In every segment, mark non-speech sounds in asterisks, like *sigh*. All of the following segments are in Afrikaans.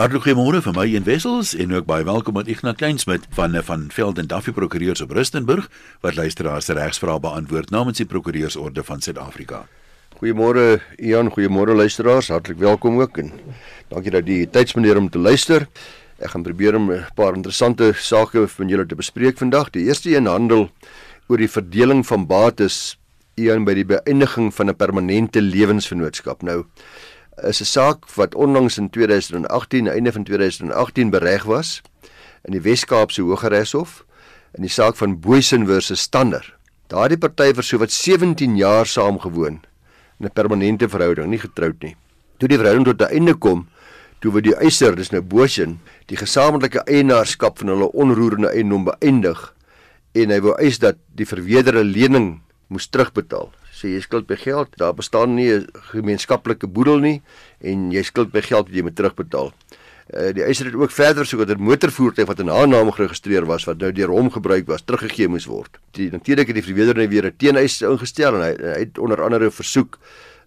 Hartlik goeiemôre vir my een wessels en ook baie welkom aan Ignas Kleinsmid van van Veld en Duffy Prokureurs op Rustenburg wat luisteraars se regsvrae beantwoord namens die Prokureursorde van Suid-Afrika. Goeiemôre Ian, goeiemôre luisteraars, hartlik welkom ook en dankie dat jy tyd spandeer om te luister. Ek gaan probeer om 'n paar interessante sake van julle te bespreek vandag. Die eerste een handel oor die verdeling van bates Ian by die beëindiging van 'n permanente lewensvennootskap. Nou is 'n saak wat onlangs in 2018, einde van 2018 bereg was in die Wes-Kaapse Hooggeregshof in die saak van Boysen versus Stander. Daardie party vir sowat 17 jaar saamgewoon in 'n permanente verhouding, nie getroud nie. Toe die verhouding tot 'n einde kom, toe word die eiser, dis nou Boysen, die gesamentlike eienaarskap van hulle onroerende eiendom beëindig en hy wou eis dat die verwederde lening moes terugbetaal sê jy skuld by geld, daar bestaan nie 'n gemeenskaplike boedel nie en jy skuld by geld wat jy moet terugbetaal. Uh, die eiser het ook verder soek dat 'n motorvoertuig wat in haar naam geregistreer was wat nou deur hom gebruik was, teruggegee moes word. Die natuurlik het die verweerder weer 'n teeneis ingestel en hy, hy het onder andere versoek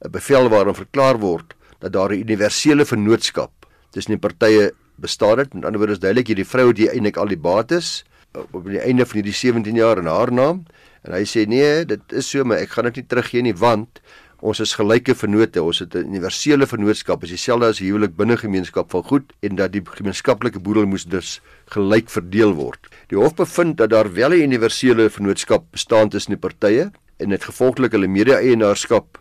'n bevel waarin verklaar word dat daar 'n universele vennootskap tussen die partye bestaan het. Met ander woorde is duidelik hierdie vrou het eintlik al die bates op die einde van hierdie 17 jaar in haar naam En hy sê nee, dit is so, maar ek gaan dit nie teruggee nie want ons is gelyke vennote. Ons het 'n universele vennootskap, is dieselfde as huwelik binne gemeenskap van goed en dat die gemeenskaplike boedel moes dus gelyk verdeel word. Die hof bevind dat daar wel 'n universele vennootskap bestaan tussen die partye en dit gevolglik hulle mede-eienaarskap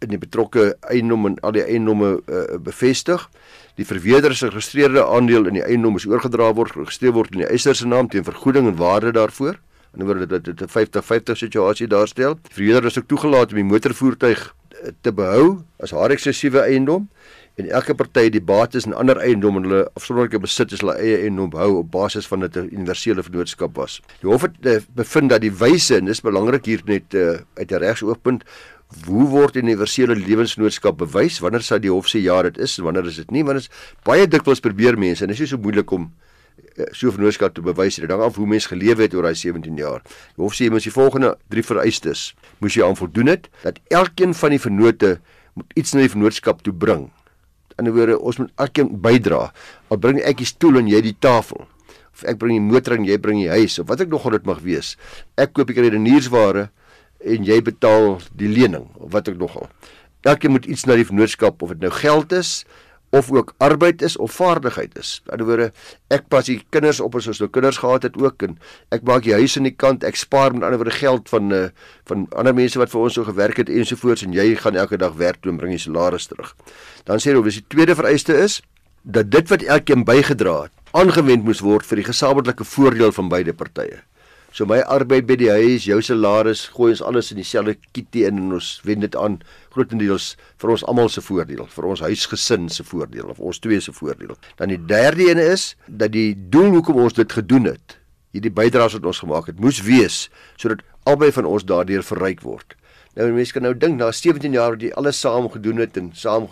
in die betrokke eiendom en al die eiendomme uh, bevestig. Die verweerder se geregistreerde aandeel in die eiendom is oorgedra word, geregistreer word in die eiser se naam teen vergoeding en waarde daarvoor en oor dit dit 'n 50-50 situasie daarstel. Verhuurder is ook toegelaat om die motorvoertuig eh, te behou as haar eksklusiewe eiendom en elke party die bates in ander eiendom en hulle afsonderlike besit is hulle eie eiendom hou op basis van dit 'n universele vennootskap was. Die hof het uh, bevind dat die wyse en dis belangrik hier net uh, uit 'n regsoogpunt Hoe word universele lewensgenootskap bewys? Wanneer sal die hof sê ja, dit is en wanneer is dit nie? Want dit is baie dikwels probeer mense en dit is so moeilik om Eh, so vennootskap te bewys het. Dan af hoe mens geleef het oor daai 17 jaar. Die hof sê moet die volgende drie vereistes moes jy aan voldoen het dat elkeen van die vennote moet iets na die vennootskap toe bring. In 'n woorde, ons moet elkeen bydra. Al bring ek die stoel en jy die tafel of ek bring die motor en jy bring die huis of wat ek nogal dit mag wees. Ek koop die redeniersware en jy betaal die lening of wat ek nogal. Elkeen moet iets na die vennootskap of dit nou geld is, of ook arbeid is of vaardigheid is. In ander woorde, ek pas die kinders op as ons nou kinders gehad het ook en ek maak die huis aan die kant, ek spaar met ander woorde geld van uh, van ander mense wat vir ons so gewerk het ensovoorts en jy gaan elke dag werk toe en bring jy salaris terug. Dan sê hulle, dis die tweede vereiste is dat dit wat elkeen bygedra het, aangewend moes word vir die gesamentlike voordeel van beide partye. So my arbeid by die huis, jou salaris, gooi ons alles in dieselfde kitty in en ons wend dit aan grootendeels vir ons almal se voordeel, vir ons huisgesin se voordeel of ons twee se voordeel. Dan die derde een is dat die doel hoekom ons dit gedoen het, hierdie bydraes wat ons gemaak het, moes wees sodat albei van ons daardeur verryk word. Nou mense kan nou dink na 17 jaar wat jy alles saam gedoen het en saam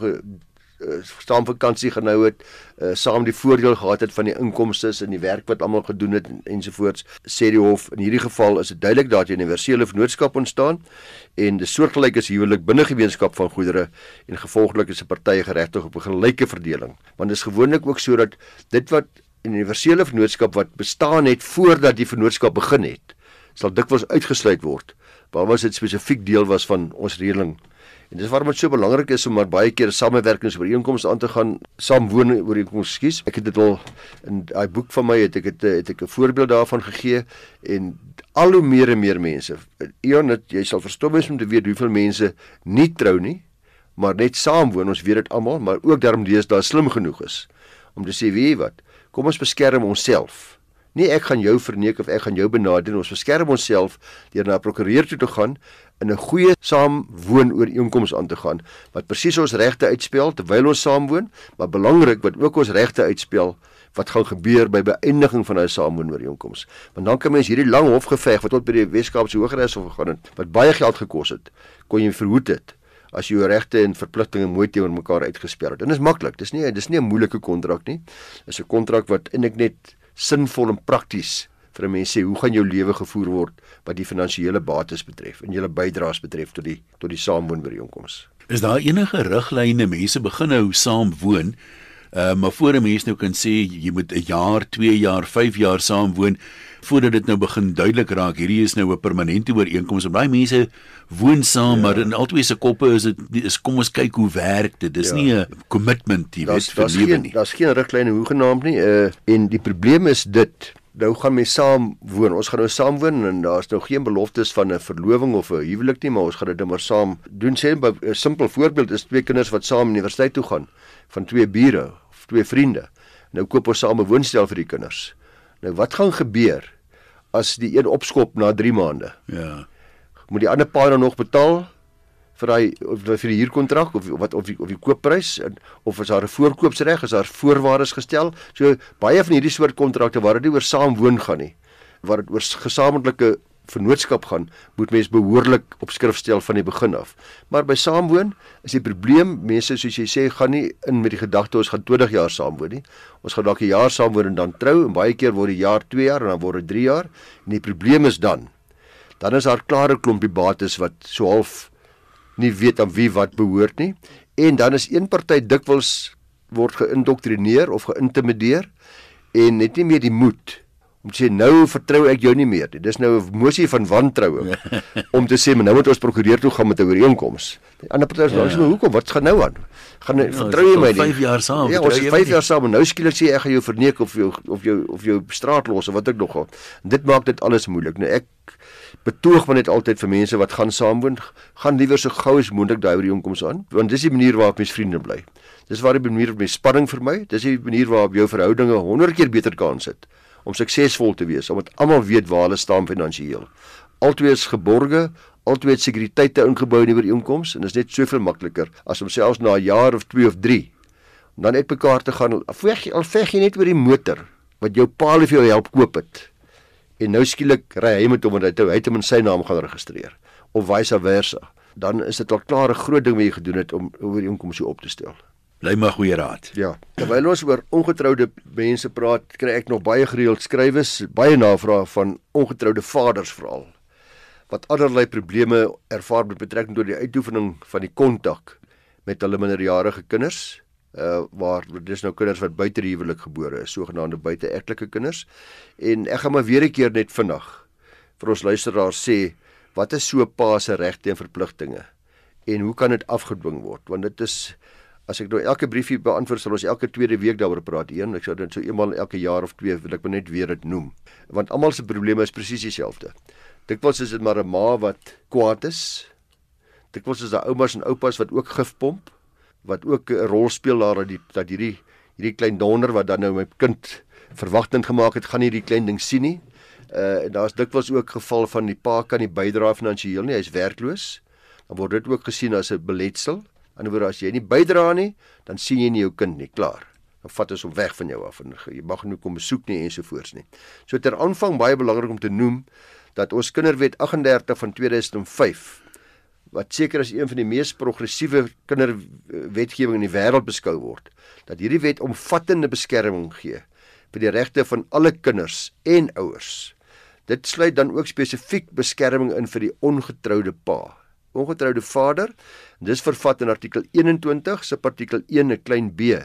uh, saam vakansie genhou het, uh, saam die voordeel gehad het van die inkomste en die werk wat almal gedoen het en, ensovoorts, sê die hof in hierdie geval is dit duidelik dat 'n universele vennootskap ontstaan en dis soortgelyk as huwelik binne gemeenskap van goedere en gevolglik is 'n party geregtig op 'n gelyke verdeling. Want dit is gewoonlik ook sodat dit wat 'n universele vennootskap wat bestaan het voordat die vennootskap begin het, sal dikwels uitgesluit word behalwe as dit spesifiek deel was van ons reëling En dis waarom dit so belangrik is om maar baie keer samewerkingsooreenkomste aan te gaan, saamwoon ooreenkomste, skus. Ek het dit al in daai boek van my het ek het, het ek 'n voorbeeld daarvan gegee en al hoe meer en meer mense. Eon dat jy sal verstom wees om te weet hoeveel mense nie trou nie, maar net saamwoon. Ons weet dit almal, maar ook daarom dis daar slim genoeg is om te sê wie wat. Kom ons beskerm onsself. Nie ek gaan jou verneek of ek gaan jou benadeel. Ons beskerm onsself deur na 'n prokureur toe te gaan in 'n goeie saamwoon ooreenkoms aan te gaan wat presies ons regte uitspel terwyl ons saamwoon, maar belangrik wat ook ons regte uitspel wat gaan gebeur by beëindiging van 'n saamwoon ooreenkoms. Want dan kan mens hierdie lang hofgeveg wat tot by die Weskaapse Hooggeregshof gegaan het, wat baie geld gekos het, kon jy verhoed het as jou regte en verpligtinge mooi teenoor mekaar uitgespel het. En dit is maklik. Dis nie dis nie 'n moeilike kontrak nie. Dis 'n kontrak wat eintlik net sinvol en prakties vir 'n mens sê hoe gaan jou lewe gevoer word wat die finansiële bates betref en julle bydraes betref tot die tot die saamwoonbereikoms. Is daar enige riglyne mense begin nou saam woon Uh, maar voor 'n mens nou kan sê jy moet 'n jaar, 2 jaar, 5 jaar saam woon voordat dit nou begin duidelik raak hierdie is nou 'n permanente ooreenkoms. Baie mense woon saam, ja. maar in albei se koppe is dit is kom ons kyk hoe werk dit. Dis ja. nie 'n commitment jy weet vir lewe nie. Daar's geen riglyne hoe genaamd nie. Uh en die probleem is dit nou gaan mense saam woon. Ons gaan nou saam woon en daar's nou geen beloftes van 'n verloving of 'n huwelik nie, maar ons gaan dit net maar saam doen. Sê 'n simpel voorbeeld is twee kinders wat saam universiteit toe gaan van twee bure of twee vriende. Nou koop ons saam 'n woonstel vir die kinders. Nou wat gaan gebeur as die een opskop na 3 maande? Ja. Moet die ander pa dan nog betaal? Vir of vir die huurkontrak of wat of die of die koopprys of is daar 'n voorkoopsreg is daar voorwaardes gestel? So baie van hierdie soort kontrakte waar dit oor saamwoon gaan nie waar dit oor gesamentlike vennootskap gaan moet mens behoorlik op skrif stel van die begin af. Maar by saamwoon is die probleem mense soos jy sê gaan nie in met die gedagte ons gaan 20 jaar saamwoon nie. Ons gaan dalk 'n jaar saamwoon en dan trou en baie keer word die jaar 2 jaar en dan word dit 3 jaar en die probleem is dan dan is daar klare klompie bates wat so half nie weet aan wie wat behoort nie en dan is een party dikwels word geïndoktrineer of geïntimideer en net nie meer die moed om te sê nou vertrou ek jou nie meer nie. Dis nou 'n mosie van wantroue *laughs* om te sê nou moet ons prokureur toe gaan met 'n ooreenkoms. Die ander party sê ja. nou hoekom wat gaan nou aan? Gaan ja, vertrou jy my nie? 5 jaar saam. Ja, ons is 5 jaar saam en nou skielik sê ek gaan jou verneek of jou of jou of jou straat los of wat ek nog gaan. Dit maak dit alles moeilik. Nou ek betoog maar net altyd vir mense wat gaan saamwoon, gaan liewer so gou as moontlik daai ooreenkoms aan, want dis die manier waarop mens vriende bly. Dis waar die manier op mens spanning vermy, dis die manier waarop jou verhoudinge 100 keer beter kans het om suksesvol te wees, omdat almal weet waar hulle staan finansiëel. Altwee is geborge, altwee het sekuriteite ingebou in die ooreenkoms en dit is net soveel makliker as om selfs na 'n jaar of 2 of 3 dan net mekaar te gaan. Al veg jy al veg jy net oor die motor wat jou pa vir jou help koop het en nou skielik ry hy met hom en hy het hom in sy naam gaan registreer of vice versa. Dan is dit al klaar 'n groot ding wat jy gedoen het om oor die inkomste op te stel. Bly maar goeie raad. Ja terwyl ons oor ongetroude mense praat kry ek nog baie gereeld skrywes baie navrae van ongetroude vaders veral wat allerlei probleme ervaar met betrekking tot die uitoefening van die kontak met hulle minderjarige kinders uh waar dis nou kinders wat buite die huwelik gebore is, sogenaamde buiteegtelike kinders. En ek gaan maar weer 'n keer net vinnig vir ons luisteraars sê wat is so pa se regte en verpligtinge en hoe kan dit afgedwing word? Want dit is as ek nou elke briefie beantwoord sal ons elke tweede week daaroor praat. Een, ek sou dit so eenmal elke jaar of twee wil ek net weer dit noem. Want almal se probleme is presies dieselfde. Dikwels is dit maar 'n ma wat kwaad is. Dikwels is daar oumas en oupas wat ook gif pomp wat ook 'n rol speel daar dat die dat hierdie hierdie klein donder wat dan nou my kind verwagtend gemaak het, gaan nie die klein ding sien nie. Uh daar's dikwels ook geval van die pa kan nie bydra finansiëel nie, hy's werkloos. Dan word dit ook gesien as 'n beletsel. Anderswoorde as jy nie bydra nie, dan sien jy nie jou kind nie, klaar. Dan vat ons hom weg van jou af en jy mag nie kom besoek nie ensovoorts nie. So ter aanvang baie belangrik om te noem dat ons Kinderwet 38 van 2005 wat seker as een van die mees progressiewe kinderwetgewing in die wêreld beskou word, dat hierdie wet omvattende beskerming gee vir die regte van alle kinders en ouers. Dit sluit dan ook spesifiek beskerming in vir die ongetroude pa, ongetroude vader. Dis vervat in artikel 21 se artikel 1 'n klein b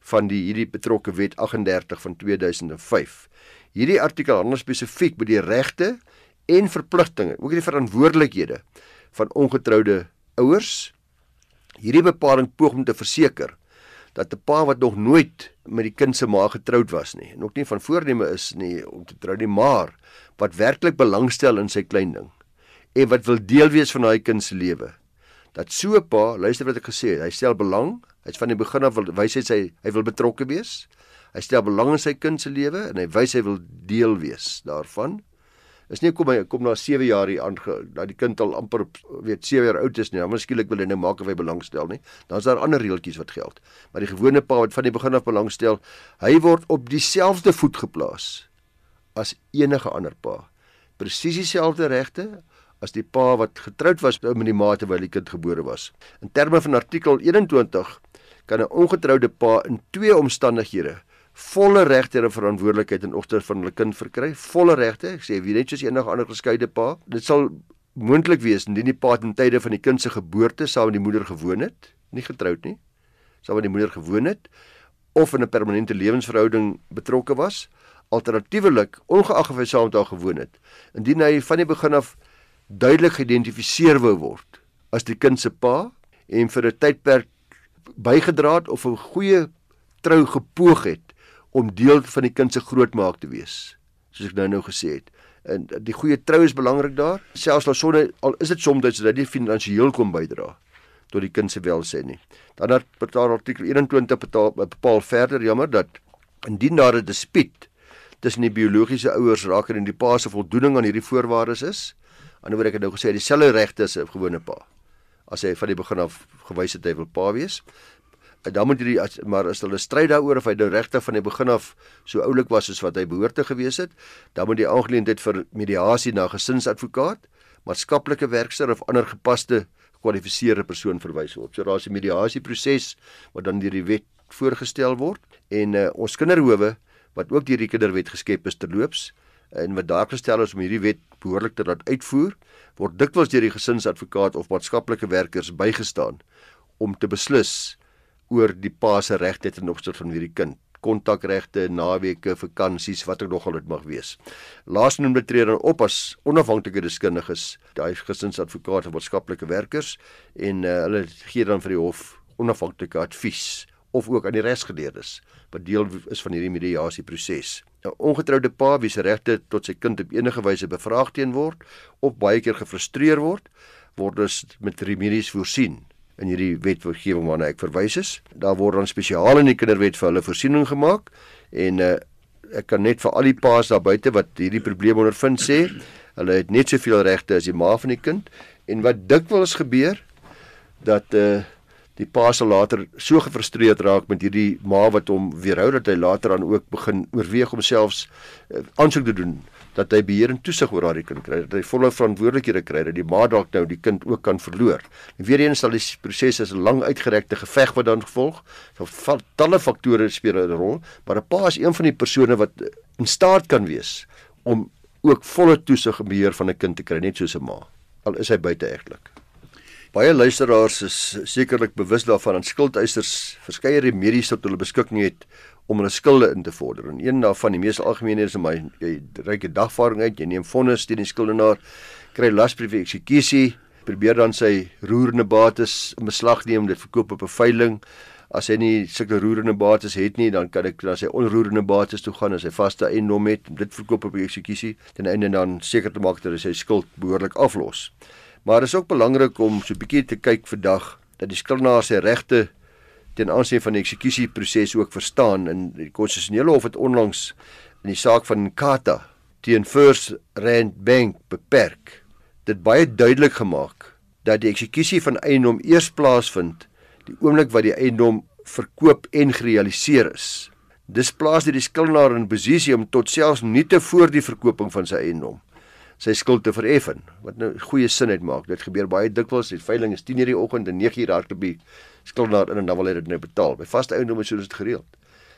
van die hierdie betrokke wet 38 van 2005. Hierdie artikel handel spesifiek oor die regte en verpligtinge, ook die verantwoordelikhede van ongetroude ouers. Hierdie bepaling poog om te verseker dat 'n pa wat nog nooit met die kind se ma getroud was nie, en ook nie van voorneme is nie om te trou nie, maar wat werklik belangstel in sy klein ding en wat wil deel wees van daai kind se lewe. Dat so 'n pa, luister wat ek gesê het, hy stel belang, hy's van die begin af wil wys hy sy hy wil betrokke wees. Hy stel belang in sy kind se lewe en hy wys hy wil deel wees daarvan. Is nie kom hy kom na 7 jaar hier aan dat die kind al amper weet 7 jaar oud is nie. Dan miskielik wil hy nou maak of hy belangstel nie. Dan is daar ander reeltjies wat geld. Maar die gewone pa wat van die begin af belangstel, hy word op dieselfde voet geplaas as enige ander pa. Presies dieselfde regte as die pa wat getroud was met die ma terwyl die kind gebore was. In terme van artikel 21 kan 'n ongetroude pa in twee omstandighede volle regte en verantwoordelikheid in opsig van hulle kind verkry, volle regte. Ek sê wie net soos enige ander geskeide pa. Dit sal moontlik wees indien die pa ten tye van die kind se geboorte saam met die moeder gewoon het, nie getroud nie, saam met die moeder gewoon het of in 'n permanente lewensverhouding betrokke was. Alternatiefelik, ongeag of hy saam met haar gewoon het, indien hy van die begin af duidelik geïdentifiseer wou word as die kind se pa en vir 'n tydperk bygedra het of 'n goeie trou gepoog het om deel van die kind se grootmaak te wees soos ek nou nou gesê het en die goeie trou is belangrik daar selfs al sonne al is dit soms dat jy finansiëel kom bydra tot die kind se welsyn nie dan het betaal artikel 21 betaal bepaal verder jammer dat indien daar 'n dispuut tussen die biologiese ouers raak en die pa se voldoening aan hierdie voorwaardes is aan die ander wyk het nou gesê dieselfde regte as 'n gewone pa as hy van die begin af gewys het hy wil pa wees. Dan moet hierdie maar as hulle stry daaroor of hy nou regtig van die begin af so oulik was soos wat hy behoort te gewees het, dan moet die aangeleentheid vir mediasie na gesinsadvokaat, maatskaplike werker of ander gepaste gekwalifiseerde persoon verwys word. So daar's 'n mediasieproses wat dan deur die wet voorgestel word en uh, ons kinderhowe wat ook deur die kinderwet geskep is terloops en wat daar gestel is om hierdie wet behoorlik te laat uitvoer, word dikwels deur die gesinsadvokaat of maatskaplike werkers bygestaan om te beslis oor die pa se regte ten opsigte van hierdie kind kontakregte, naweke, vakansies, wat ook nogal dit mag wees. Laasgenoemde tree dan op as onafhanklike deskundiges, daai gesinsadvokate of maatskaplike werkers en uh, hulle gee dan vir die hof onafhanklike advies of ook aan die resgeleerdes wat deel is van hierdie mediasieproses. 'n ongetroude pa wie se regte tot sy kind op enige wyse bevraagteken word of baie keer gefrustreer word, word dus met remedies voorsien in hierdie wetgewing waarna ek verwys is. Daar word dan spesiaal in die kinderwet vir hulle voorsiening gemaak. En uh, ek kan net vir al die pa's daar buite wat hierdie probleem ondervind sê, hulle het net soveel regte as die ma van die kind. En wat dikwels gebeur dat uh die pa sal later so gefrustreerd raak met hierdie ma wat hom weerhou dat hy later dan ook begin oorweeg om selfs uh, aansoek te doen dat hy beheer en toesig oor haar kind kry dat hy volle verantwoordelikhede kry dat die ma dalk nou die kind ook kan verloor. En weer eens sal die proses as 'n lang uitgerekte geveg wat dan gevolg. Talle faktore speel 'n rol, maar 'n pa is een van die persone wat in staat kan wees om ook volle toesig en beheer van 'n kind te kry net soos 'n ma al is hy buiteegtelik. Baie luisteraars is sekerlik bewus daarvan dat skuldeisers verskeie remedies tot hulle beskikking het om hulle skulde in te vorder. En een daarvan, die mees algemene is om jy ryk 'n dagvaarding uit, jy neem vonnis teen die skuldenaar, kry lasbrief eksekusie, probeer dan sy roerende bates in beslag neem, dit verkoop op 'n veiling. As hy nie sulke roerende bates het nie, dan kan ek na sy onroerende bates toe gaan as hy vaste eiendom het, dit verkoop op eksekusie ten einde dan seker te maak dat hy sy skuld behoorlik aflos. Maar dit is ook belangrik om so 'n bietjie te kyk vandag dat die skuldenaar sy regte ten aansien van die eksekusieproses ook verstaan en die konstitusionele hof het onlangs in die saak van Kata teen First Rand Bank beperk dit baie duidelik gemaak dat die eksekusie van eiendom eers plaasvind die oomblik wat die eiendom verkoop en gerealiseer is. Dis plaas dit die skuldenaar in posisie om tot selfs nie te voor die verkoping van sy eiendom sy skuld te vereffen wat nou goeie sin uitmaak. Dit gebeur baie dikwels. Die veiling is 10:00 die oggend en 9:00 hardloop die skuldenaar in en dan wil hy dit nou betaal. By vaste eiendom is dit gereeld.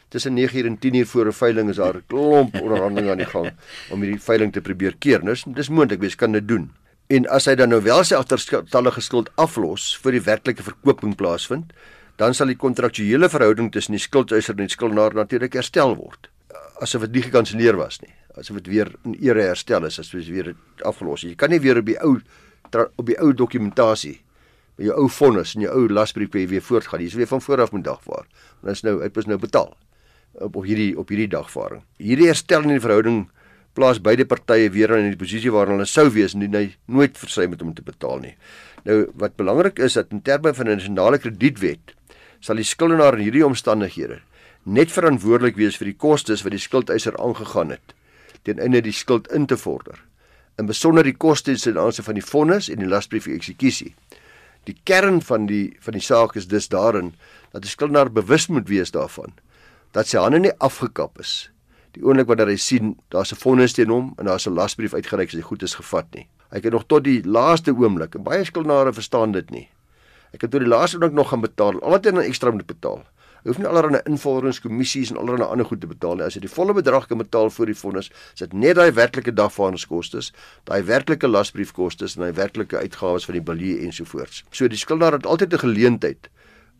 Tussen 9:00 en 10:00 voor 'n veiling is daar 'n klomp onderhandelinge aan die gang om hierdie veiling te probeer keer. Nou dis moontlik wees kan dit doen. En as hy dan nou wel sy agterstallige skuld aflos vir die werklike verkoping plaasvind, dan sal die kontraktuele verhouding tussen die skuldeiser en die skuldenaar natuurlik herstel word asof dit nie gekanselleer was nie asof dit weer in ere herstel is as jy weer afgelos het. Jy kan nie weer op die ou op die ou dokumentasie met jou ou vonnis en jou ou lasbrief weer voortgaan. Jy is weer van voor af met dagvaar. Want is nou dit is nou betaal op op hierdie op hierdie dagvaring. Hierdie herstel in die verhouding plaas beide partye weer in die posisie waar hulle sou wees indien hy nooit versuim het om te betaal nie. Nou wat belangrik is dat in terme van 'n nasionale kredietwet sal die skuldenaar in hierdie omstandighede net verantwoordelik wees vir die kostes wat die skuldeiser aangegaan het ten einde die skuld in te vorder. In besonder die kostes ten aansien van die vonnis en die lasbrief eksekusie. Die kern van die van die saak is dus daarin dat die skuldenaar bewus moet wees daarvan dat sy hande nie afgekap is. Die oomblik wanneer hy sien daar's 'n vonnis teen hom en daar's 'n lasbrief uitgereik as hy goed is gevat nie. Hy kan nog tot die laaste oomblik en baie skuldenare verstaan dit nie. Ek het tot die laaste oomblik nog gaan betaal. Al wat hy nou ekstra moet betaal. Hoef nie allerlei invorderingskommissies en allerlei ander goed te betaal nie. As hy die volle bedrag kan betaal vir die vonnis, is dit net daai werklike dagvaardingskoste, daai werklike lasbriefkoste en daai werklike uitgawes van die balie ensovoorts. So die skuldenaar het altyd 'n geleentheid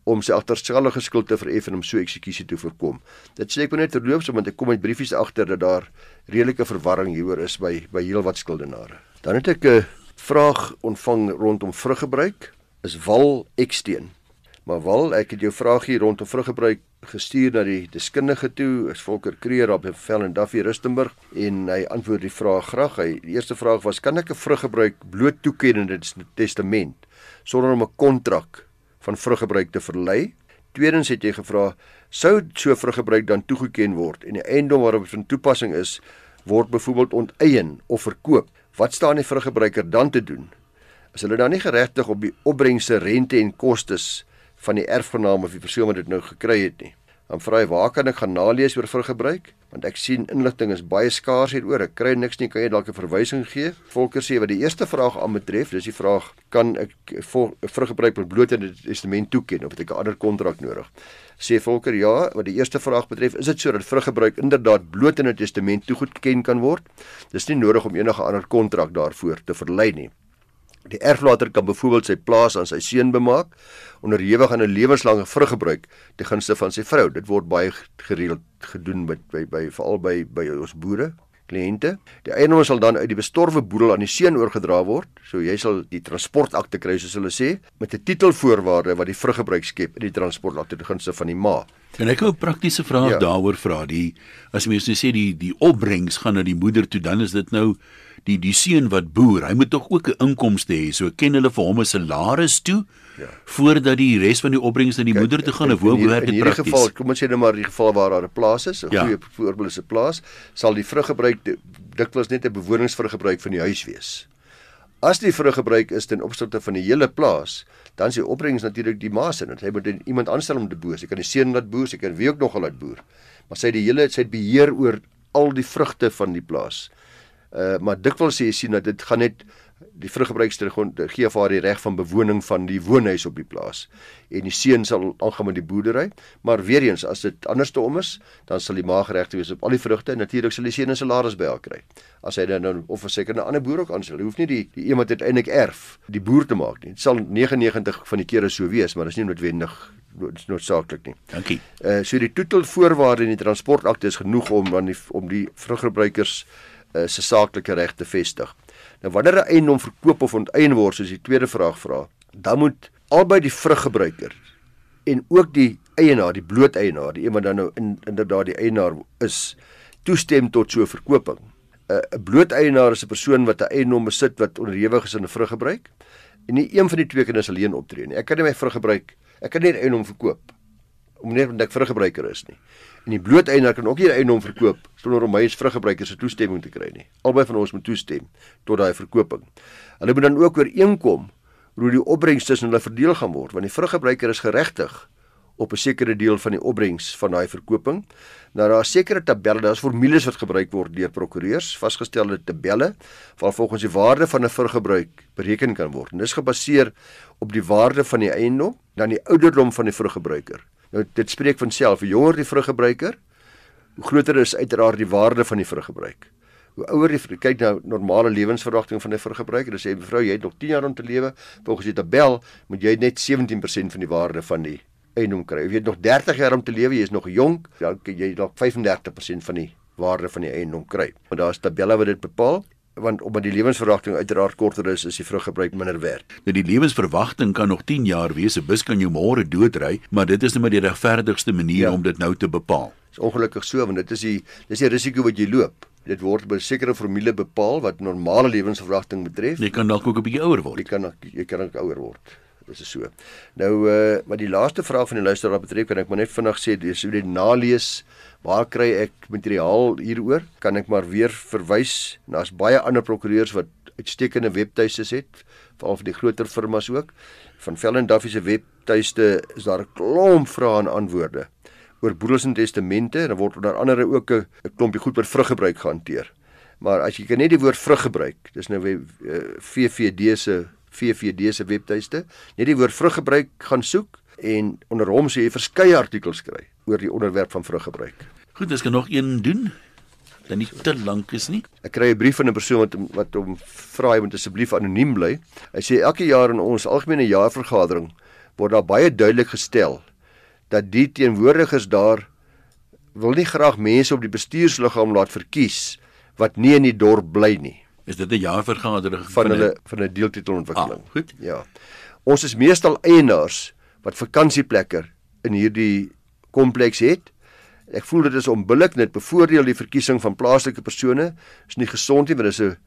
om sy agterstallige skuld te vereffen om so eksekusie te voorkom. Dit sê ek net terloops omdat ek kom met briefies agter dat daar redelike verwarring hieroor is by by heelwat skuldenare. Dan het ek 'n vraag ontvang rondom vruggebruik. Is wal eksteen? Maar wal, ek het jou vraag hier rondom vruggebruik gestuur na die deskundige toe, is Volker Kreer op Vel en Duffy Rustenburg en hy antwoord die vraag graag. Hy die eerste vraag was: Kan ek 'n vruggebruik bloot toeken in 'n testament sonder om 'n kontrak van vruggebruik te verlei. Tweedens het jy gevra sou so vruggebruik dan toegeken word en die eiendom waarop dit van toepassing is word byvoorbeeld onteien of verkoop. Wat staan die vruggebruiker dan te doen? As hulle dan nie geregtig op die opbrengse rente en kostes van die erfgenaam of die persoon wat dit nou gekry het nie. Dan vra hy waar kan ek gaan nalees oor vruggebruik? Want ek sien inligting is baie skaars hieroor. Ek kry niks nie. Kan jy dalk 'n verwysing gee? Volker sê wat die eerste vraag aanbetref, dis die vraag kan ek vruggebruik met bloot in die testament toeken of het ek 'n ander kontrak nodig? Sê Volker ja, wat die eerste vraag betref, is dit sodat vruggebruik inderdaad bloot in 'n testament toegeken kan word? Dis nie nodig om enige ander kontrak daarvoor te verlei nie. Die erflater kan byvoorbeeld sy plaas aan sy seun bemaak onderhewig aan 'n lewenslange vruggebruik te gunste van sy vrou. Dit word baie gereeld gedoen met by by veral by by ons boere kliënte. Die eiendom sal dan uit die bestorwe boedel aan die seun oorgedra word. So jy sal die transportakte kry soos hulle sê met 'n titelvoorwaarde wat die vruggebruik skep in die transportakte te gunste van die ma. En ek 'n praktiese vraag ja. daaroor vra. Die as mens nou sê die die opbrengs gaan na die moeder toe, dan is dit nou die die seun wat boer, hy moet tog ook 'n inkomste hê. So ken hulle vir hom 'n salaris toe ja. voordat die res van die opbrengs na die Kijk, moeder toe gaan of hoe werk dit prakties? In hierdie geval, kom ons sê nou maar in die geval waar daar 'n plaas is, 'n ja. goeie voorbeeld is 'n plaas, sal die vruggebruik dikwels net 'n bewoningsvruggebruik van die huis wees. As die vruggebruik is ten opsigte van die hele plaas, dan is die opbrengs natuurlik die ma se. Hy moet iemand aanstel om te boer. Hy kan die seun laat boer, hy kan wie ook nog laat boer. Maar sy het die hele sy het beheer oor al die vrugte van die plaas. Uh maar dikwels sê jy sien dat dit gaan net die vruggebruikster gee vir haar die reg van bewoning van die woonhuis op die plaas en die seun sal aangaan met die boerdery maar weer eens as dit anderste om is dan sal die ma geregte wees op al die vrugte en natuurlik sal die seun 'n salaris by haar kry as hy dan nou of verseker 'n ander boer ook aanstel hy hoef nie die die iemand uiteindelik erf die boer te maak nie dit sal 99 van die kere so wees maar dit is nie noodwendig dit is noodsaaklik nie. Dankie. Uh so die titelvoorwaarde in die transportakte is genoeg om aan die om die vruggebruikers uh, se saaklike reg te vestig. Nou wanneer 'n eiendom verkoop of onteien word, soos die tweede vraag vra, dan moet albei die vruggebruiker en ook die eienaar, die bloot eienaar, die iemand dan nou in inderdaad die eienaar is, toestem tot so 'n verkoping. 'n Bloot eienaar is 'n persoon wat 'n eiendom besit wat onderhewig is aan 'n vruggebruik en nie een van die twee kinders alleen optree nie. Ek kan nie my vruggebruik, ek kan nie 'n eiendom verkoop om net omdat ek vruggebruiker is nie. En die bloot eienaar kan ook nie die eiendom verkoop sonder om my as vruggebruiker se toestemming te kry nie. Albei van ons moet toestem tot daai verkoping. Hulle moet dan ook ooreenkom hoe die opbrengs tussen hulle verdeel gaan word, want die vruggebruiker is geregtig op 'n sekere deel van die opbrengs van daai verkoping. Nou daar is sekere tabelle, daar's formules wat gebruik word deur prokureurs, vasgestelde tabelle waar volgens die waarde van 'n vruggebruik bereken kan word. En dis gebaseer op die waarde van die eiendom dan die ouderdom van die vruggebruiker. Nou dit spreek van self, hoe jonger die vruggebruiker, hoe groter is uiteraard die waarde van die vruggebruik. Hoe ouer die kyk nou normale lewensverwagting van 'n vruggebruiker, dan sê mevrou jy het nog 10 jaar om te lewe, volgens die tabel moet jy net 17% van die waarde van die eiendom kry. Jy het nog 30 jaar om te lewe, jy is nog jonk, dan jy dalk 35% van die waarde van die eiendom kry. Want daar is tabelle wat dit bepaal want omdat die lewensverwagting uiteraard korter is, is die vruggebruik minder werd. Nou die lewensverwagting kan nog 10 jaar wees. 'n Bus kan jou môre doodry, maar dit is net maar die regverdigste manier ja. om dit nou te bepaal. Dis ongelukkig so want dit is die dis die risiko wat jy loop. Dit word by 'n sekere formule bepaal wat normale lewensverwagting betref. Jy kan dalk ook 'n bietjie ouer word. Jy kan jy kan ook ouer word. Dis is so. Nou uh maar die laaste vraag van die luisteraar betref kan ek maar net vinnig sê dis hoe dit nalees Waar kry ek materiaal hieroor? Kan ek maar weer verwys na as baie ander prokureurs wat uitstekende webtuistes het, veral vir die groter firmas ook. Van Fell and Duffy se webtuiste is daar 'n klomp vrae en antwoorde oor boedels en testamente en dan word onder andere ook 'n klompie goed oor vruggebruik gehanteer. Maar as jy net die woord vrug gebruik, dis nou weer uh, VVD se VVD se webtuiste, net die woord vruggebruik gaan soek en onder hom sê jy verskeie artikels kry oor die onderwerp van vruggebruik. Goed, ek kan nog een doen. Dan nie te lank is nie. Ek kry 'n brief van 'n persoon wat wat hom vra hy moet asseblief anoniem bly. Hy sê elke jaar in ons algemene jaarvergadering word daar baie duidelik gestel dat die teenwoordigers daar wil nie graag mense op die bestuursliggaam laat verkies wat nie in die dorp bly nie. Is dit 'n jaarvergadering van hulle van 'n deeltitelontwikkeling? Ah, goed. Ja. Ons is meestal eienaars wat vakansieplekke in hierdie kompleks het. Ek voel dit is onbillik net bevoordeel die verkiesing van plaaslike persone. Is nie gesond nie, want dit is 'n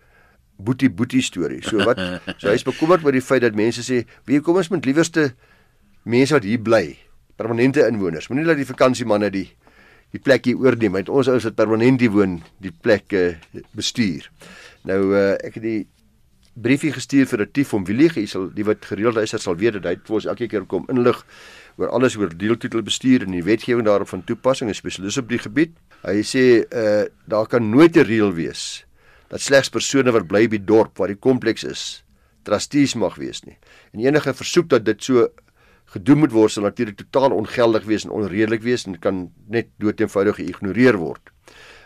boetie boetie storie. So wat *laughs* so hy is bekommerd oor die feit dat mense sê, "Wie kom ons met liewerste mense wat hier bly, permanente inwoners. Moenie laat die vakansiemanne die die plek hier oorneem. Want ons ouens wat permanent hier woon, die plek bestuur." Nou uh, ek het die briefie gestuur vir Retief om Willie, hy sal die wat gereeld luister sal weet dat hy vir ons elke keer kom inlig oor alles oor deeltitelbestuur en die wetgewing daarop van toepassing en spesialis op die gebied. Hy sê uh daar kan nooit 'n reël wees dat slegs persone wat bly by dorp waar die kompleks is, trustees mag wees nie. En enige versoek dat dit so gedoen moet word sal natuurlik totaal ongeldig wees en onredelik wees en kan net doeteenvoudig geïgnoreer word.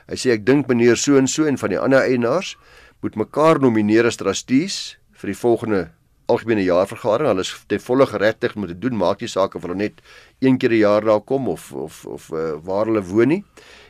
Hy sê ek dink meneer so en so en van die ander eienaars moet mekaar nomineer as trustees vir die volgende algemene jaarvergadering. Hulle is ten volle geregtig om te doen, maak nie saak of hulle net een keer 'n jaar daar kom of of of uh, waar hulle woon nie.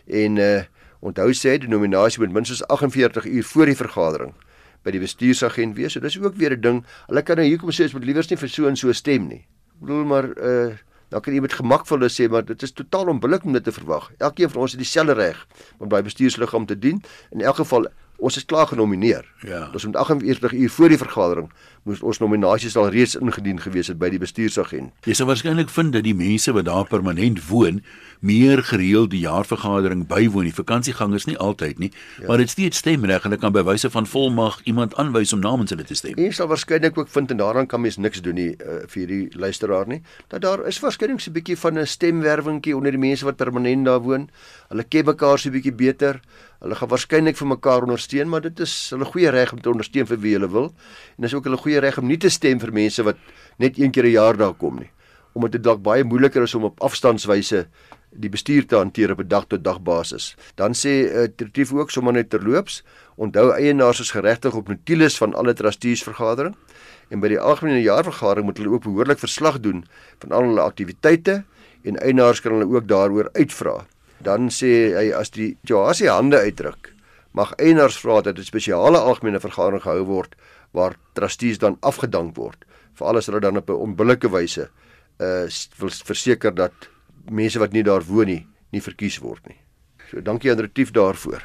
En uh onthou sê die nominasie moet minstens 48 uur voor die vergadering by die bestuursagent wees. So dis ook weer 'n ding. Hulle kan nou hier kom sê as moet liewers nie vir so en so stem nie. Ek bedoel maar uh dan kan jy met gemakvol sê maar dit is totaal onbillik om dit te verwag. Elkeen van ons het dieselfde reg om by bestuursliggaam te dien. In elk geval ons is klaar genomineer. Ja. Ons moet 48 uur voor die vergadering moes ons nominasies al reeds ingedien gewees het by die bestuursagent. Jy sal waarskynlik vind dat die mense wat daar permanent woon, meer gereeld die jaarvergadering bywoon. Die vakansiegangers nie altyd nie, ja. maar dit steeds stemreg en hulle kan by wyse van volmag iemand aanwys om namens hulle te stem. Jy sal waarskynlik ook vind en daaraan kan mens niks doen nie uh, vir die luisteraar nie. Dat daar is waarskynlik so 'n bietjie van 'n stemwerwingkie onder die mense wat permanent daar woon. Hulle ken mekaar so 'n bietjie beter. Hulle gaan waarskynlik vir mekaar ondersteun, maar dit is hulle goeie reg om te ondersteun vir wie hulle wil. En dis ook hulle goeie reg om nie te stem vir mense wat net een keer 'n jaar daar kom nie. Omdat dit dalk baie moeiliker is om op afstandswyse die bestuur te hanteer op 'n dag tot dag basis. Dan sê uh, Tritief ook sommer net terloops, onthou eienaars is geregtig op notules van alle trustees vergadering en by die algemene jaarvergadering moet hulle ook behoorlik verslag doen van al hulle aktiwiteite en eienaars kan hulle ook daaroor uitvra. Dan sê hy as die situasie hande uitdruk, mag eienaars vra dat 'n spesiale algemene vergadering gehou word waar trustees dan afgedank word vir alles wat hulle dan op 'n onbillike wyse uh wil verseker dat mense wat nie daar woon nie nie verkies word nie. So dankie aan Retief daarvoor.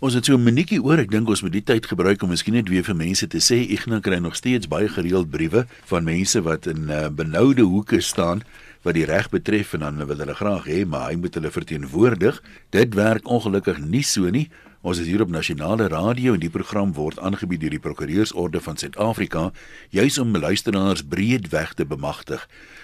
Ons het so 'n minuutjie oor. Ek dink ons moet die tyd gebruik om miskien net weer vir mense te sê Ignas kry nog steeds baie gereeld briewe van mense wat in uh, benoude hoeke staan wat die reg betref en dan wil hulle graag hê maar hy moet hulle verteenwoordig. Dit werk ongelukkig nie so nie. Ons is hier op nasionale radio en die program word aangebied deur die Prokureursorde van Suid-Afrika juis om luisteraars breedweg te bemagtig.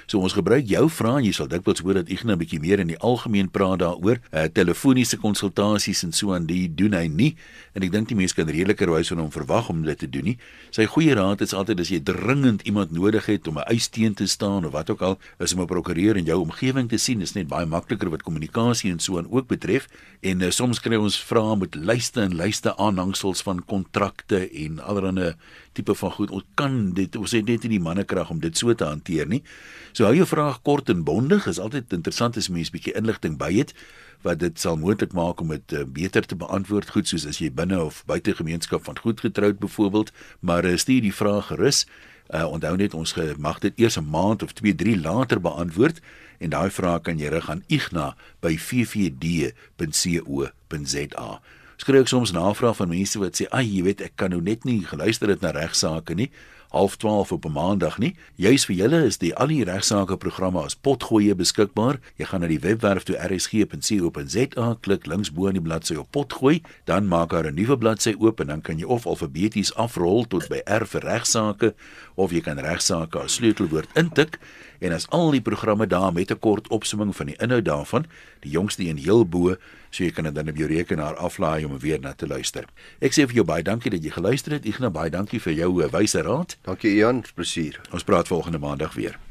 So ons gebruik jou vrae en jy sal dikwels hoor dat Ignas 'n bietjie meer in die algemeen praat daaroor. Uh, telefoniese konsultasies en so aan die doen hy nie en ek dink die mense kan redelikerwys van hom verwag om dit te doen nie. Sy goeie raad is altyd as jy dringend iemand nodig het om 'n eis teen te staan of wat ook al, is om 'n prokureur in jou omgewing te sien. Dit is net baie makliker wat kommunikasie en so aan ook betref en uh, soms kry ons vrae met lyste en lyste aanhangsels van kontrakte en allerlei tipe van goed. Ons kan dit ons het net nie die mannekrag om dit so te hanteer nie. So hou jou vraag kort en bondig. Is altyd interessant as mens bietjie inligting by het wat dit sal moontlik maak om dit uh, beter te beantwoord goed soos as jy binne of buite gemeenskap van goed getroud byvoorbeeld, maar uh, stuur die vraag gerus. Uh, onthou net ons mag dit eers 'n maand of 2, 3 later beantwoord en daai vraag kan jy rig aan Igna by ffd.co.za skryf ek soms navraag van mense wat sê, "Ag, jy weet, ek kan nou net nie geluister het na regsaake nie." half 12 op 'n maandag nie. Juis vir julle is die al die regsaake programme as potgoeie beskikbaar. Jy gaan na die webwerf toe rsg.co.za, klik links bo in die bladsy op potgooi, dan maak daar 'n nuwe bladsy oop en dan kan jy of alfabeties afrol tot by R vir regsaake of jy kan regsaake as sleutelwoord intik en as al die programme daar met 'n kort opsomming van die inhoud daarvan, die jongste een heel bo, so jy kan dit dan op jou rekenaar aflaai om weer na te luister. Ek sê vir jou baie dankie dat jy geluister het. Ignas, baie dankie vir jou eh, wyse raad. Dankie Ian, plesier. Ons praat volgende maandag weer.